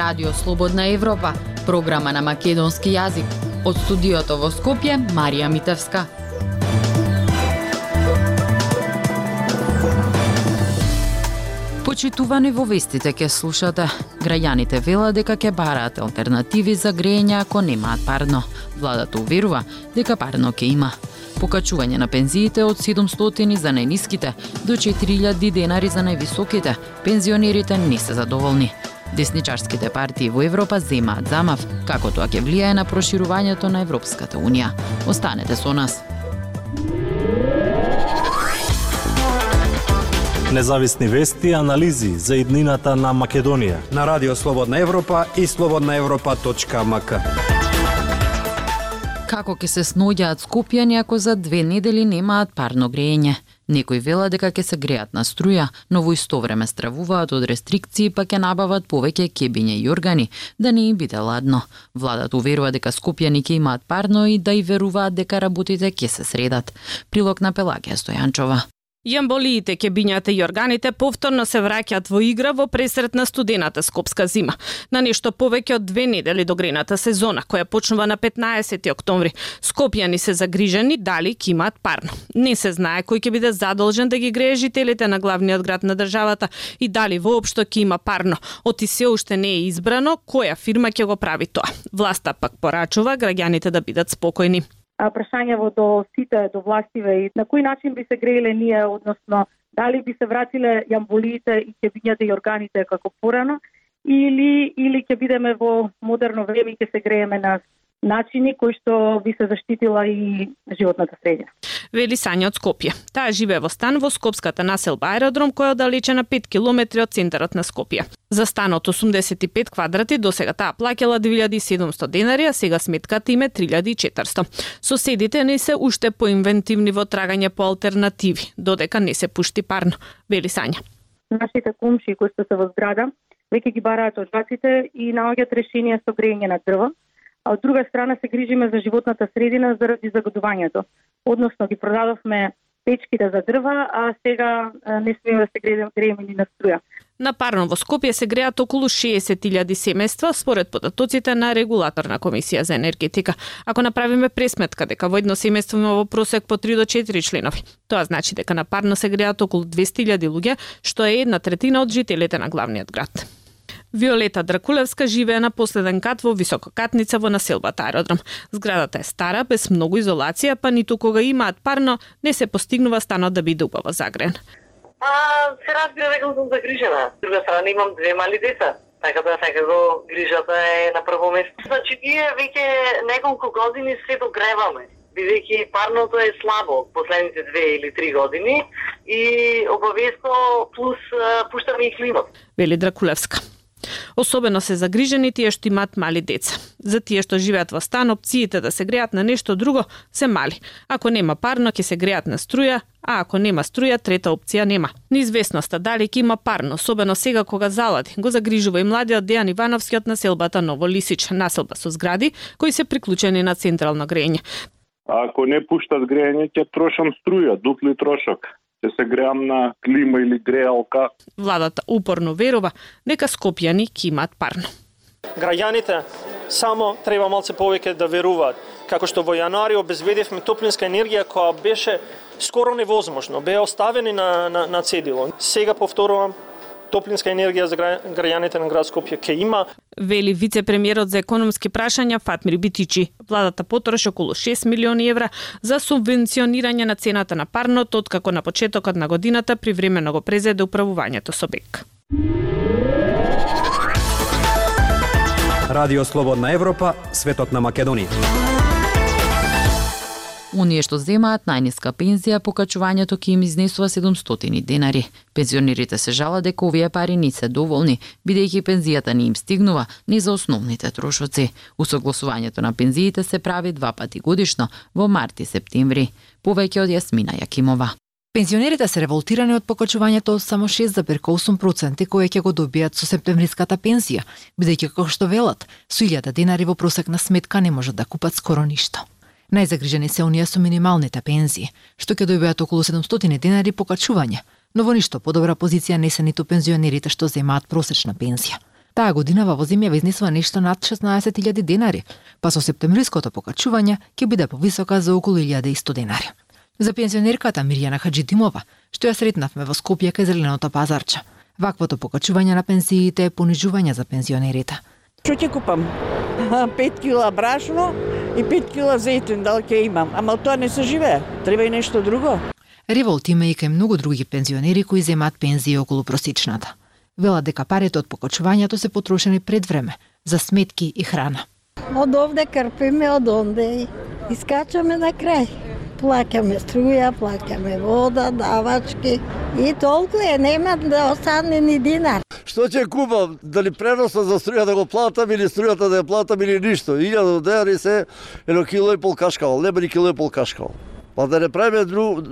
Радио Слободна Европа, програма на македонски јазик. Од студиото во Скопје, Марија Митевска. Почитувани во вестите ке слушате. Граѓаните велат дека ќе бараат алтернативи за грејење ако немаат парно. Владата уверува дека парно ќе има покачување на пензиите од 700 за најниските до 4000 денари за највисоките, пензионерите не се задоволни. Десничарските партии во Европа земаат замав како тоа ќе влијае на проширувањето на Европската Унија. Останете со нас. Независни вести и анализи за иднината на Македонија на Радио Слободна Европа и слободнаевропа.мк. Како ќе се сноѓаат скопјани ако за две недели немаат парно грејење? Некои вела дека ќе се греат на струја, но во исто време стравуваат од рестрикции па ќе набават повеќе кебиња и органи да не им биде ладно. Владата уверува дека скопјани ќе имаат парно и да и веруваат дека работите ќе се средат. Прилог на Пелагија Стојанчова. Јамболиите, кебињата и органите повторно се враќаат во игра во пресрет на студената скопска зима. На нешто повеќе од две недели до грената сезона, која почнува на 15 октомври. Скопјани се загрижени дали ќе имаат парно. Не се знае кој ќе биде задолжен да ги грее жителите на главниот град на државата и дали воопшто ќе има парно. Оти се уште не е избрано која фирма ќе го прави тоа. Власта пак порачува граѓаните да бидат спокојни прашање во до сите, до властиве и на кој начин би се грееле ние, односно дали би се вратиле јамболиите и кебињата и органите како порано, или, или ќе бидеме во модерно време и ќе се грееме на начини кои што би се заштитила и животната средина. Вели Сања од Скопје. Таа живее во стан во скопската населба аеродром која е оддалечена 5 километри од центарот на Скопје. За станот 85 квадрати до сега таа плаќала 2700 денари, а сега сметката име 3400. Соседите не се уште поинвентивни во трагање по алтернативи, додека не се пушти парно, вели Сања. Нашите комши кои што се во зграда веќе ги бараат оджаците и наоѓаат решение со грејење на дрва, а од друга страна се грижиме за животната средина заради загадувањето. Односно ги продадовме печките за дрва, а сега не смееме да се грееме ни на струја. На парно во Скопје се греат околу 60.000 семејства според податоците на регулаторна комисија за енергетика. Ако направиме пресметка дека во едно семејство има во просек по 3 до 4 членови, тоа значи дека на парно се греат околу 200.000 луѓе, што е една третина од жителите на главниот град. Виолета Дракулевска живее на последен кат во висококатница во населбата аеродром. Зградата е стара, без многу изолација, па ниту кога имаат парно, не се постигнува станот да биде убаво загрен. А, се разбира дека сум загрижена. С друга страна имам две мали деца. Така да секако грижата е на прво место. Значи, ние веќе неколку години се догреваме бидејќи парното е слабо последните две или три години и обавесно плюс пуштаме и климат. Вели Дракулевска. Особено се загрижени тие што имаат мали деца. За тие што живеат во стан, опциите да се греат на нешто друго се мали. Ако нема парно, ќе се греат на струја, а ако нема струја, трета опција нема. Неизвестноста дали ќе има парно, особено сега кога залади, го загрижува и младиот Дејан Ивановски од населбата Ново Лисич, населба со згради кои се приклучени на централно грејење. Ако не пуштат грејење, ќе трошам струја, дупли трошок ќе се греам на клима или греалка. Владата упорно верува дека скопјани ќе имаат парно. Граѓаните само треба малце повеќе да веруваат. Како што во јануари обезбедивме топлинска енергија која беше скоро невозможно, беа оставени на, на, на цедило. Сега повторувам, топлинска енергија за граѓаните на град Скопје ке има. Вели вице-премиерот за економски прашања Фатмир Битичи. Владата потроши околу 6 милиони евра за субвенционирање на цената на парното откако на почетокот на годината привремено го презеде управувањето со БЕК. Радио Слободна Европа, светот на Македонија. Оние што земаат најниска пензија, покачувањето ќе им изнесува 700 денари. Пензионерите се жала дека овие пари не се доволни, бидејќи пензијата не им стигнува ни за основните трошоци. Усогласувањето на пензиите се прави два пати годишно, во март и септември. Повеќе од Јасмина Јакимова. Пензионерите се револтирани од покачувањето од само 6,8% кои ќе го добијат со септемвриската пензија, бидејќи како што велат, со 1000 денари во просек на сметка не можат да купат скоро ништо. Најзагрижени се оние со минималните пензии, што ќе добијат околу 700 денари покачување, но во ништо подобра позиција не се ниту пензионерите што земаат просечна пензија. Таа година во земја изнесува нешто над 16.000 денари, па со септемвриското покачување ќе биде повисока за околу 1100 денари. За пензионерката Мирјана Хаджидимова, што ја сретнавме во Скопје кај зеленото пазарче, ваквото покачување на пензиите е понижување за пензионерите. Што ќе купам? 5 кила брашно и 5 кила зејтун, дали ќе имам. Ама тоа не се живее. Треба и нешто друго. Револт има и кај многу други пензионери кои земаат пензии околу просечната. Велат дека парите од покачувањето се потрошени пред време за сметки и храна. Од овде крпиме, од онде и скачаме на крај. Плакаме струја, плакаме вода, давачки и толку е, нема да остане ни динар. Што ќе купам? Дали преносот за струја да го платам или струјата да ја платам или ништо? 1000 денари се едно кило и пол кашкал, нема ни кило и пол кашкал. Па да не правиме друг,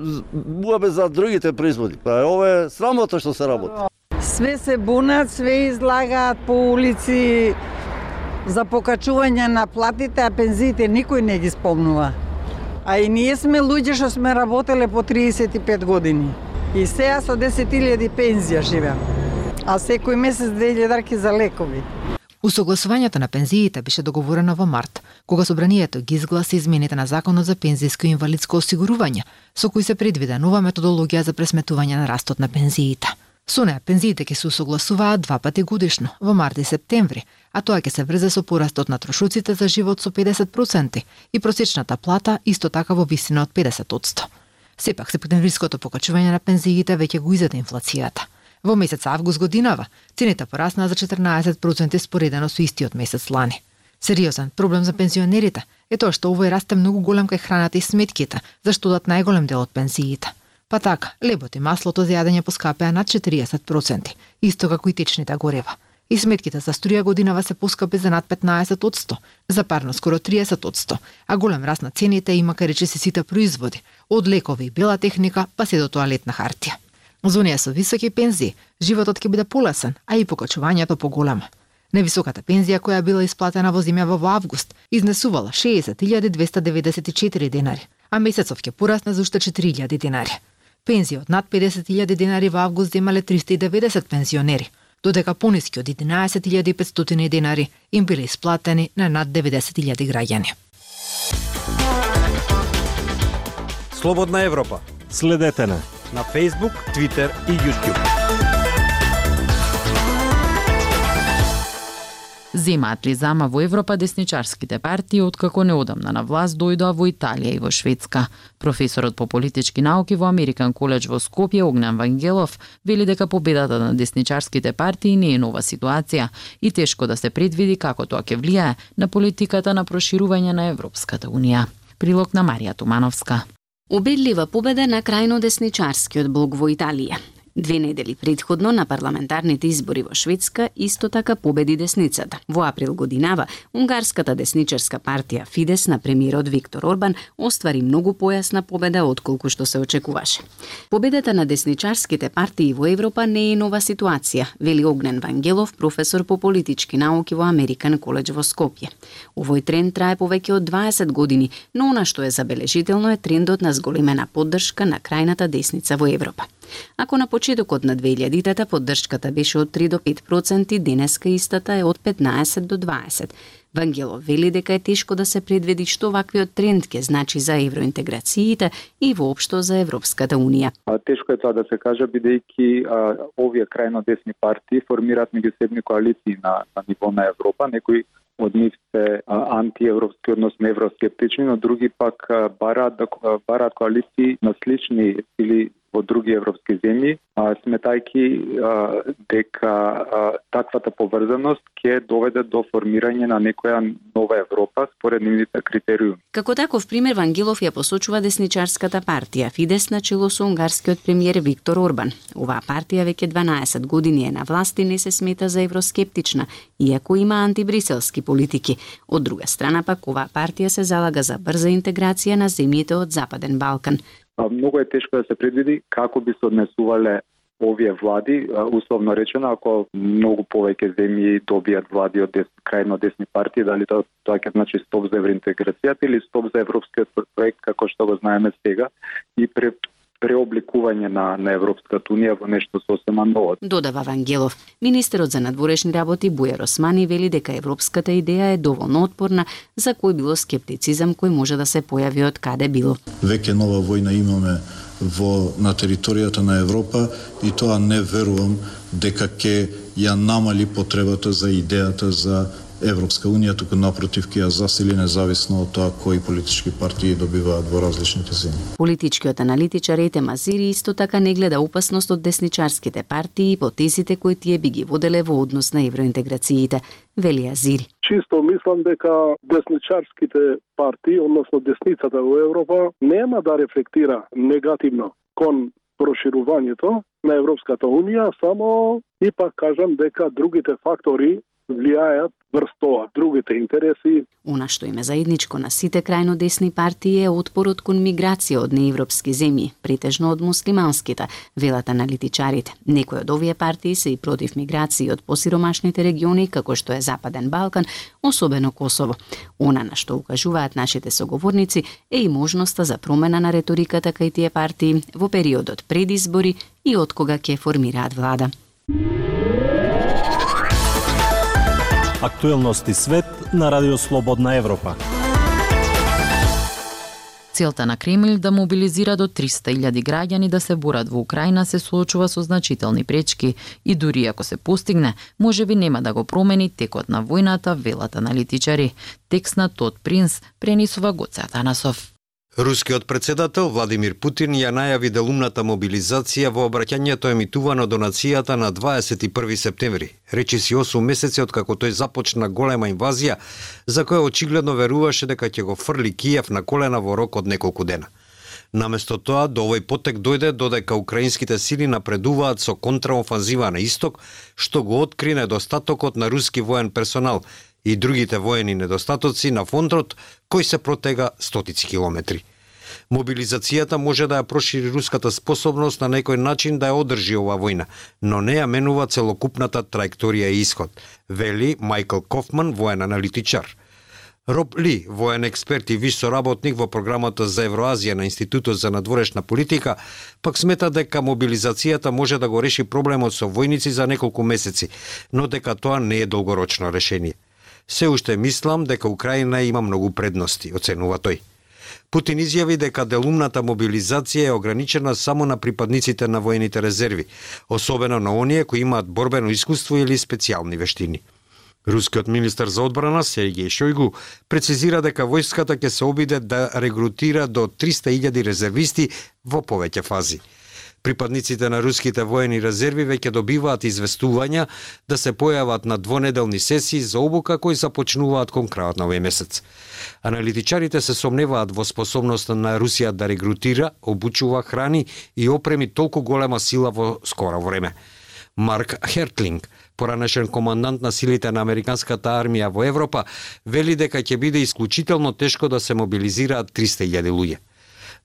муабе за другите производи. Па ова е срамота што се работи. Све се бунат, све излагаат по улици за покачување на платите, а пензиите никој не ги спомнува. А и ние сме луѓе што сме работеле по 35 години. И сега со 10.000 пензија живеам. А секој месец да 2.000 за лекови. Усогласувањето на пензиите беше договорено во март, кога собранието ги изгласи измените на Законот за пензијско и инвалидско осигурување, со кој се предвида нова методологија за пресметување на растот на пензиите. Со неа пензиите ќе се усогласуваат два пати годишно, во март и септември, а тоа ќе се врзе со порастот на трошуците за живот со 50% и просечната плата исто така во висина од 50%. Сепак, септемвриското покачување на пензиите веќе го изеде инфлацијата – Во месец август годинава, цените пораснаа за 14% споредено со истиот месец лани. Сериозен проблем за пензионерите е тоа што овој расте многу голем кај храната и сметките, зашто дат најголем дел од пензиите. Па така, лебот и маслото за јадење поскапеа над 40%, исто како и течните горева. И сметките за струја годинава се поскапи за над 15%, за парно скоро 30%, а голем раст на цените има кај речиси сите производи, од лекови и бела техника па се до тоалетна хартија. За оние со високи пензии, животот ќе биде полесен, а и покачувањето поголемо. Невисоката пензија која била исплатена во земја во август изнесувала 60.294 денари, а месецов ќе порасне за уште 4.000 денари. Пензија од над 50.000 денари во август земале 390 пензионери, додека пониски од 11.500 денари им биле исплатени на над 90.000 граѓани. Слободна Европа. Следете на на Facebook, Twitter и YouTube. Земаат ли зама во Европа десничарските партии откако неодамна на власт дојдоа во Италија и во Шведска. Професорот по политички науки во Американ коледж во Скопје Огнан Вангелов вели дека победата на десничарските партии не е нова ситуација и тешко да се предвиди како тоа ќе влијае на политиката на проширување на Европската унија. Прилог на Марија Тумановска. Убедлива победа на крајно десничарскиот блок во Италија. Две недели предходно на парламентарните избори во Шведска исто така победи десницата. Во април годинава, унгарската десничарска партија Фидес на премиерот Виктор Орбан оствари многу појасна победа отколку што се очекуваше. Победата на десничарските партии во Европа не е нова ситуација, вели Огнен Вангелов, професор по политички науки во Американ коледж во Скопје. Овој тренд трае повеќе од 20 години, но она што е забележително е трендот на зголемена поддршка на крајната десница во Европа. Ако на почетокот на 2000-тата поддршката беше од 3 до 5%, денеска истата е од 15 до 20. Вангело вели дека е тешко да се предвиди што ваквиот тренд ќе значи за евроинтеграциите и воопшто за Европската унија. Тешко е тоа да се каже бидејќи овие крајно десни партии формираат меѓусебни коалиции на, на ниво на Европа, некои од нив се антиевропски, односно евроскептични, но други пак бараат да бараат коалиции на слични или во други европски земји, сметајки дека таквата поврзаност ќе доведе до формирање на некоја нова Европа според нивните критериуми. Како таков пример Вангелов ја посочува десничарската партија Фидес на чело со унгарскиот премиер Виктор Орбан. Оваа партија веќе 12 години е на власт и не се смета за евроскептична, иако има антибриселски политики. Од друга страна пак оваа партија се залага за брза интеграција на земјите од Западен Балкан многу е тешко да се предвиди како би се однесувале овие влади, условно речено, ако многу повеќе земји добијат влади од дес, крајно десни партии, дали тоа, тоа ќе значи стоп за евроинтеграцијата или стоп за европскиот проект како што го знаеме сега и пре, преобликување на, на Европската Унија во нешто сосема ново. Додава Вангелов. Министерот за надворешни работи Бујар Османи вели дека европската идеја е доволно отпорна за кој било скептицизам кој може да се појави од каде било. Веќе нова војна имаме во на територијата на Европа и тоа не верувам дека ќе ја намали потребата за идејата за Европска Унија, туку напротив ќе ја засили независно од тоа кои политички партии добиваат во различните земји. Политичкиот аналитичар Ете Мазири исто така не гледа опасност од десничарските партии и потезите кои тие би ги воделе во однос на евроинтеграциите, вели Азири. Чисто мислам дека десничарските партии, односно десницата во Европа, нема да рефлектира негативно кон проширувањето на Европската Унија, само и пак кажам дека другите фактори влијаат врз тоа, другите интереси. Она што име заедничко на сите крајно десни партии е отпорот кон миграција од неевропски земји, претежно од муслиманските, велат аналитичарите. Некои од овие партии се и против миграција од посиромашните региони, како што е Западен Балкан, особено Косово. Она на што укажуваат нашите соговорници е и можноста за промена на реториката кај тие партии во периодот пред избори и од кога ќе формираат влада. Актуелности свет на Радио Слободна Европа. Целта на Кремљ да мобилизира до 300.000 граѓани да се борат во Украина се соочува со значителни пречки и дури ако се постигне, може би нема да го промени текот на војната, велат аналитичари. Текст на Тод Принц пренесува Гоце Атанасов. Рускиот председател Владимир Путин ја најави делумната мобилизација во обраќањето емитувано до нацијата на 21 септември. Речи си 8 месеци од како тој започна голема инвазија, за која очигледно веруваше дека ќе го фрли Киев на колена во рок од неколку дена. Наместо тоа, до овој потек дојде додека украинските сили напредуваат со контраофанзива на исток, што го откри недостатокот на руски воен персонал и другите воени недостатоци на фондрот кој се протега стотици километри. Мобилизацијата може да ја прошири руската способност на некој начин да ја одржи ова војна, но не ја менува целокупната траекторија и исход, вели Майкл Кофман, воен аналитичар. Роб Ли, воен експерт и виш соработник во програмата за Евроазија на Институтот за надворешна политика, пак смета дека мобилизацијата може да го реши проблемот со војници за неколку месеци, но дека тоа не е долгорочно решение. Се уште мислам дека Украина има многу предности, оценува тој. Путин изјави дека делумната мобилизација е ограничена само на припадниците на воените резерви, особено на оние кои имаат борбено искуство или специјални вештини. Рускиот министер за одбрана Сергеј Шојгу прецизира дека војската ќе се обиде да регрутира до 300.000 резервисти во повеќе фази. Припадниците на руските воени резерви веќе добиваат известувања да се појават на двонеделни сесии за обука кои започнуваат кон крајот на овој месец. Аналитичарите се сомневаат во способноста на Русија да регрутира, обучува, храни и опреми толку голема сила во скоро време. Марк Хертлинг, поранешен командант на силите на Американската армија во Европа, вели дека ќе биде исклучително тешко да се мобилизираат 300.000 луѓе.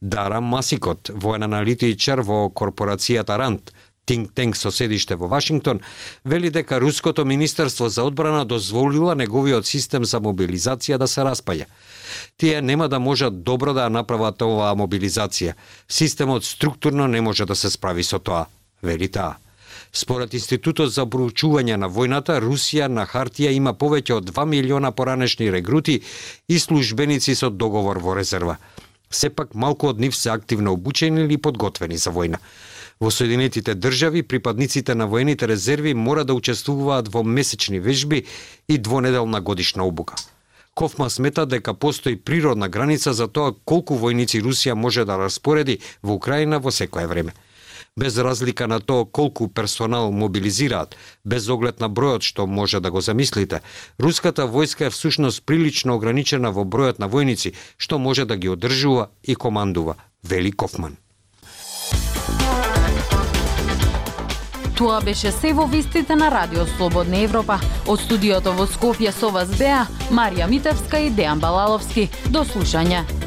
Дара Масикот, воен аналитичар во корпорацијата Ранд, Тинг Тенг со седиште во Вашингтон, вели дека Руското Министерство за одбрана дозволила неговиот систем за мобилизација да се распаја. Тие нема да можат добро да направат оваа мобилизација. Системот структурно не може да се справи со тоа, вели таа. Според Институтот за проучување на војната, Русија на хартија има повеќе од 2 милиона поранешни регрути и службеници со договор во резерва сепак малку од нив се активно обучени или подготвени за војна. Во Соединетите држави, припадниците на воените резерви мора да учествуваат во месечни вежби и двонеделна годишна обука. Кофма смета дека постои природна граница за тоа колку војници Русија може да распореди во Украина во секое време без разлика на тоа колку персонал мобилизираат, без оглед на бројот што може да го замислите, руската војска е всушност прилично ограничена во бројот на војници што може да ги одржува и командува, вели Кофман. Тоа беше се во вистите на Радио Слободна Европа. Од студиото во Скопје со вас беа Марија Митевска и Дејан Балаловски. До слушање.